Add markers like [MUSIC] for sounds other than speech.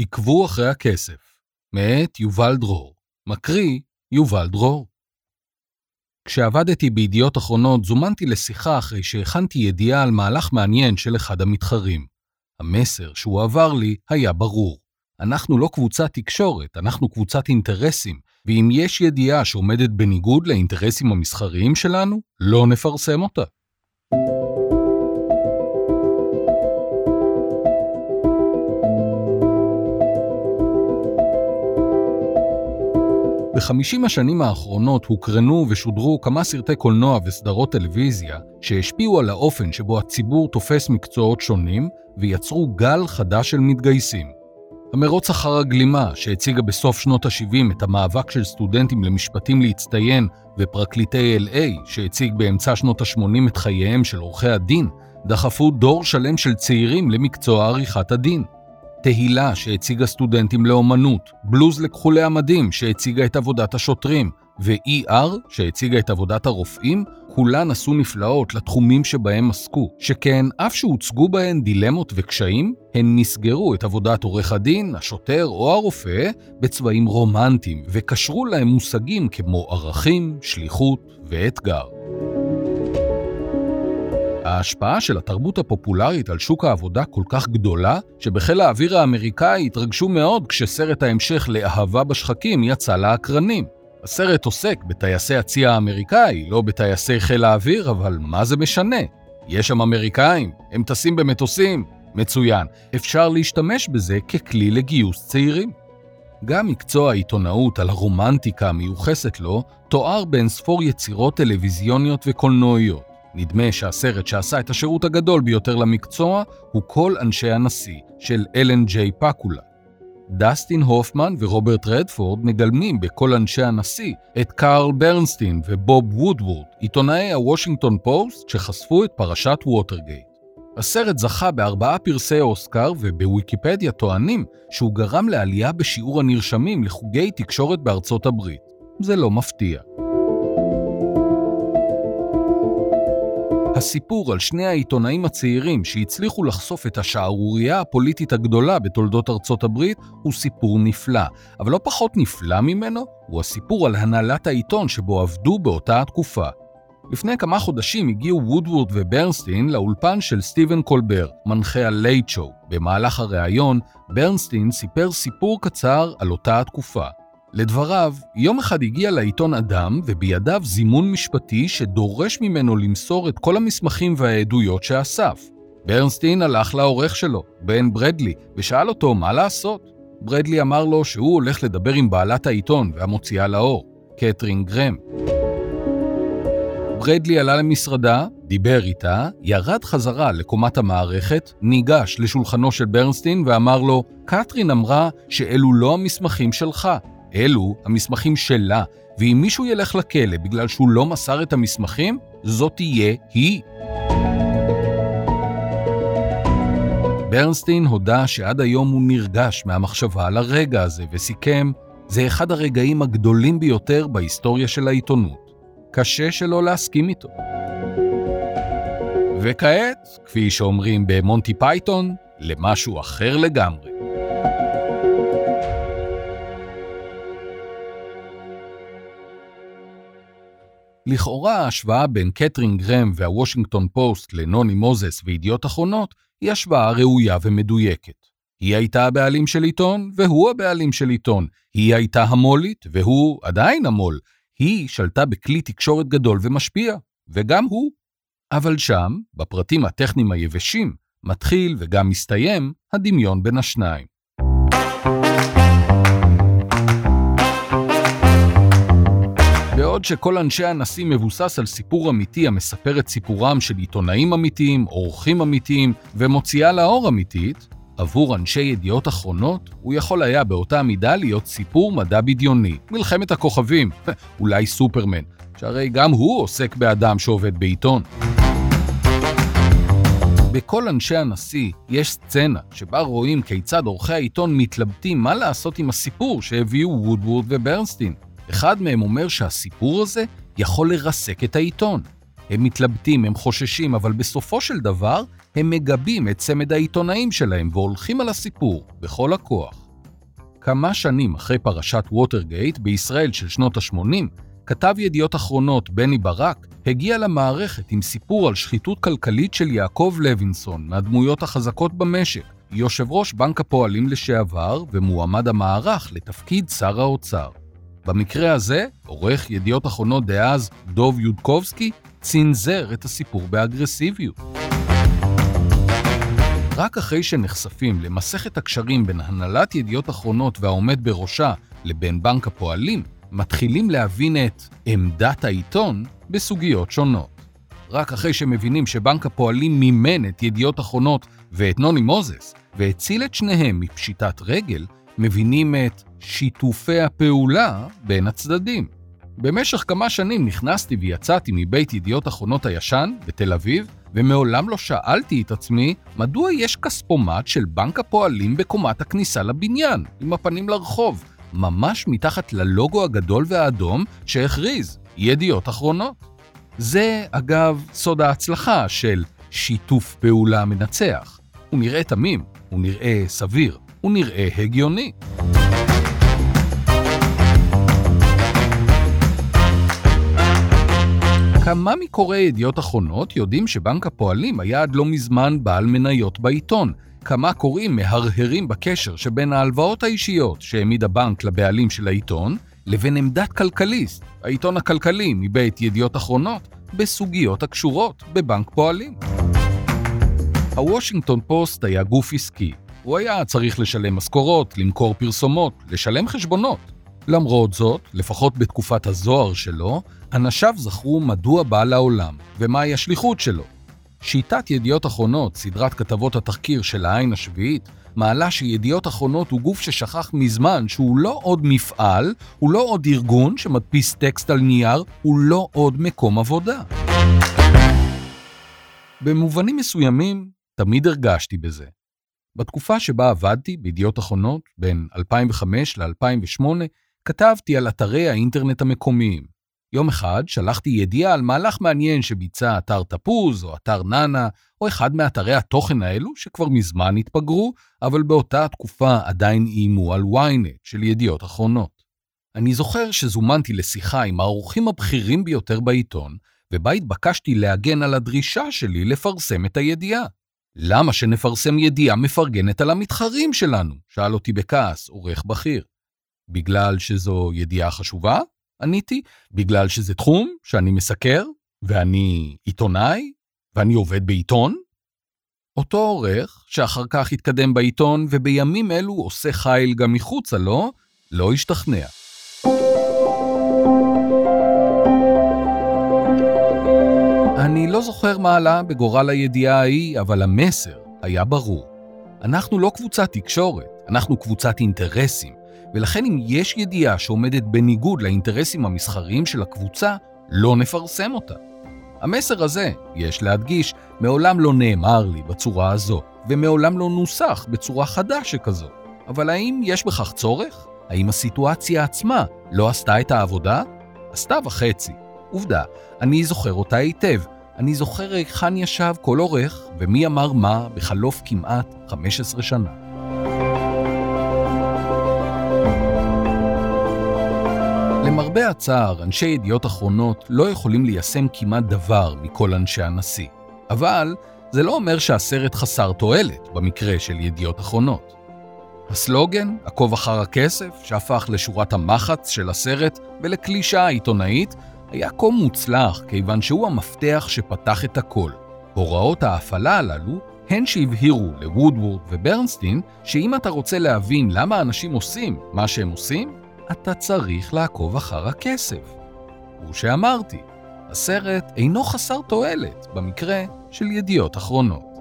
עקבו אחרי הכסף, מאת יובל דרור, מקריא יובל דרור. כשעבדתי בידיעות אחרונות זומנתי לשיחה אחרי שהכנתי ידיעה על מהלך מעניין של אחד המתחרים. המסר שהוא עבר לי היה ברור. אנחנו לא קבוצת תקשורת, אנחנו קבוצת אינטרסים, ואם יש ידיעה שעומדת בניגוד לאינטרסים המסחריים שלנו, לא נפרסם אותה. בחמישים השנים האחרונות הוקרנו ושודרו כמה סרטי קולנוע וסדרות טלוויזיה שהשפיעו על האופן שבו הציבור תופס מקצועות שונים ויצרו גל חדש של מתגייסים. המרוץ אחר הגלימה, שהציגה בסוף שנות ה-70 את המאבק של סטודנטים למשפטים להצטיין, ופרקליטי LA, שהציג באמצע שנות ה-80 את חייהם של עורכי הדין, דחפו דור שלם של צעירים למקצוע עריכת הדין. תהילה שהציגה סטודנטים לאומנות, בלוז לכחולי המדים שהציגה את עבודת השוטרים, ו-ER שהציגה את עבודת הרופאים, כולן עשו נפלאות לתחומים שבהם עסקו, שכן אף שהוצגו בהן דילמות וקשיים, הן מסגרו את עבודת עורך הדין, השוטר או הרופא בצבעים רומנטיים, וקשרו להם מושגים כמו ערכים, שליחות ואתגר. ההשפעה של התרבות הפופולרית על שוק העבודה כל כך גדולה, שבחיל האוויר האמריקאי התרגשו מאוד כשסרט ההמשך לאהבה בשחקים יצא לאקרנים. הסרט עוסק בטייסי הצי האמריקאי, לא בטייסי חיל האוויר, אבל מה זה משנה? יש שם אמריקאים, הם טסים במטוסים. מצוין, אפשר להשתמש בזה ככלי לגיוס צעירים. גם מקצוע העיתונאות על הרומנטיקה המיוחסת לו, תואר באין ספור יצירות טלוויזיוניות וקולנועיות. נדמה שהסרט שעשה את השירות הגדול ביותר למקצוע הוא כל אנשי הנשיא, של אלן ג'יי פאקולה. דסטין הופמן ורוברט רדפורד מגלמים בכל אנשי הנשיא את קארל ברנסטין ובוב וודוורד, עיתונאי הוושינגטון פוסט שחשפו את פרשת ווטרגייט. הסרט זכה בארבעה פרסי אוסקר ובוויקיפדיה טוענים שהוא גרם לעלייה בשיעור הנרשמים לחוגי תקשורת בארצות הברית. זה לא מפתיע. הסיפור על שני העיתונאים הצעירים שהצליחו לחשוף את השערורייה הפוליטית הגדולה בתולדות ארצות הברית הוא סיפור נפלא, אבל לא פחות נפלא ממנו הוא הסיפור על הנהלת העיתון שבו עבדו באותה התקופה. לפני כמה חודשים הגיעו וודוורד וברנסטין לאולפן של סטיבן קולבר, מנחה ה Late Show. במהלך הריאיון, ברנסטין סיפר סיפור קצר על אותה התקופה. לדבריו, יום אחד הגיע לעיתון אדם ובידיו זימון משפטי שדורש ממנו למסור את כל המסמכים והעדויות שאסף. ברנסטין הלך לעורך שלו, בן ברדלי, ושאל אותו מה לעשות. ברדלי אמר לו שהוא הולך לדבר עם בעלת העיתון והמוציאה לאור, קטרין גרם. ברדלי עלה למשרדה, דיבר איתה, ירד חזרה לקומת המערכת, ניגש לשולחנו של ברנסטין ואמר לו, קטרין אמרה שאלו לא המסמכים שלך, אלו המסמכים שלה, ואם מישהו ילך לכלא בגלל שהוא לא מסר את המסמכים, זאת תהיה היא. ברנסטין הודה שעד היום הוא נרגש מהמחשבה על הרגע הזה, וסיכם, זה אחד הרגעים הגדולים ביותר בהיסטוריה של העיתונות. קשה שלא להסכים איתו. וכעת, כפי שאומרים במונטי פייתון, למשהו אחר לגמרי. לכאורה ההשוואה בין קטרין גרם והוושינגטון פוסט לנוני מוזס וידיעות אחרונות היא השוואה ראויה ומדויקת. היא הייתה הבעלים של עיתון, והוא הבעלים של עיתון. היא הייתה המולית, והוא עדיין המו"ל. היא שלטה בכלי תקשורת גדול ומשפיע, וגם הוא. אבל שם, בפרטים הטכניים היבשים, מתחיל וגם מסתיים הדמיון בין השניים. בעוד שכל אנשי הנשיא מבוסס על סיפור אמיתי המספר את סיפורם של עיתונאים אמיתיים, עורכים אמיתיים ומוציאה לאור אמיתית, עבור אנשי ידיעות אחרונות, הוא יכול היה באותה מידה להיות סיפור מדע בדיוני, מלחמת הכוכבים, [LAUGHS] אולי סופרמן, שהרי גם הוא עוסק באדם שעובד בעיתון. בכל אנשי הנשיא יש סצנה שבה רואים כיצד עורכי העיתון מתלבטים מה לעשות עם הסיפור שהביאו וודוורד וברנסטין. אחד מהם אומר שהסיפור הזה יכול לרסק את העיתון. הם מתלבטים, הם חוששים, אבל בסופו של דבר הם מגבים את צמד העיתונאים שלהם והולכים על הסיפור בכל הכוח. כמה שנים אחרי פרשת ווטרגייט בישראל של שנות ה-80, כתב ידיעות אחרונות בני ברק הגיע למערכת עם סיפור על שחיתות כלכלית של יעקב לוינסון, מהדמויות החזקות במשק, יושב ראש בנק הפועלים לשעבר ומועמד המערך לתפקיד שר האוצר. במקרה הזה, עורך ידיעות אחרונות דאז, דוב יודקובסקי, צנזר את הסיפור באגרסיביות. רק אחרי שנחשפים למסכת הקשרים בין הנהלת ידיעות אחרונות והעומד בראשה לבין בנק הפועלים, מתחילים להבין את עמדת העיתון בסוגיות שונות. רק אחרי שמבינים שבנק הפועלים מימן את ידיעות אחרונות ואת נוני מוזס, והציל את שניהם מפשיטת רגל, מבינים את שיתופי הפעולה בין הצדדים. במשך כמה שנים נכנסתי ויצאתי מבית ידיעות אחרונות הישן בתל אביב, ומעולם לא שאלתי את עצמי מדוע יש כספומט של בנק הפועלים בקומת הכניסה לבניין, עם הפנים לרחוב, ממש מתחת ללוגו הגדול והאדום שהכריז ידיעות אחרונות. זה, אגב, סוד ההצלחה של שיתוף פעולה מנצח. הוא נראה תמים, הוא נראה סביר, הוא נראה הגיוני. כמה מקוראי ידיעות אחרונות יודעים שבנק הפועלים היה עד לא מזמן בעל מניות בעיתון? כמה קוראים מהרהרים בקשר שבין ההלוואות האישיות שהעמיד הבנק לבעלים של העיתון, לבין עמדת כלכליסט, העיתון הכלכלי מבית ידיעות אחרונות, בסוגיות הקשורות בבנק פועלים. הוושינגטון פוסט היה גוף עסקי. הוא היה צריך לשלם משכורות, למכור פרסומות, לשלם חשבונות. למרות זאת, לפחות בתקופת הזוהר שלו, אנשיו זכרו מדוע בא לעולם, ומהי השליחות שלו. שיטת ידיעות אחרונות, סדרת כתבות התחקיר של העין השביעית, מעלה שידיעות אחרונות הוא גוף ששכח מזמן שהוא לא עוד מפעל, הוא לא עוד ארגון שמדפיס טקסט על נייר, הוא לא עוד מקום עבודה. במובנים מסוימים, תמיד הרגשתי בזה. בתקופה שבה עבדתי בידיעות אחרונות, בין 2005 ל-2008, כתבתי על אתרי האינטרנט המקומיים. יום אחד שלחתי ידיעה על מהלך מעניין שביצע אתר תפוז, או אתר נאנה, או אחד מאתרי התוכן האלו שכבר מזמן התפגרו, אבל באותה תקופה עדיין איימו על ynet של ידיעות אחרונות. אני זוכר שזומנתי לשיחה עם האורחים הבכירים ביותר בעיתון, ובה התבקשתי להגן על הדרישה שלי לפרסם את הידיעה. למה שנפרסם ידיעה מפרגנת על המתחרים שלנו? שאל אותי בכעס עורך בכיר. בגלל שזו ידיעה חשובה? עניתי. בגלל שזה תחום שאני מסקר, ואני עיתונאי, ואני עובד בעיתון? אותו עורך, שאחר כך התקדם בעיתון ובימים אלו עושה חיל גם מחוצה לו, לא השתכנע. אני לא זוכר מה עלה בגורל הידיעה ההיא, אבל המסר היה ברור. אנחנו לא קבוצת תקשורת, אנחנו קבוצת אינטרסים, ולכן אם יש ידיעה שעומדת בניגוד לאינטרסים המסחריים של הקבוצה, לא נפרסם אותה. המסר הזה, יש להדגיש, מעולם לא נאמר לי בצורה הזו, ומעולם לא נוסח בצורה חדה שכזו. אבל האם יש בכך צורך? האם הסיטואציה עצמה לא עשתה את העבודה? עשתה וחצי. עובדה, אני זוכר אותה היטב. אני זוכר היכן ישב כל עורך ומי אמר מה בחלוף כמעט 15 שנה. למרבה הצער, אנשי ידיעות אחרונות לא יכולים ליישם כמעט דבר מכל אנשי הנשיא. אבל זה לא אומר שהסרט חסר תועלת במקרה של ידיעות אחרונות. הסלוגן, עקוב אחר הכסף, שהפך לשורת המחץ של הסרט ולקלישה עיתונאית, היה כה מוצלח כיוון שהוא המפתח שפתח את הכל. הוראות ההפעלה הללו הן שהבהירו לוודוורד וברנסטין שאם אתה רוצה להבין למה אנשים עושים מה שהם עושים, אתה צריך לעקוב אחר הכסף. שאמרתי, הסרט אינו חסר תועלת במקרה של ידיעות אחרונות.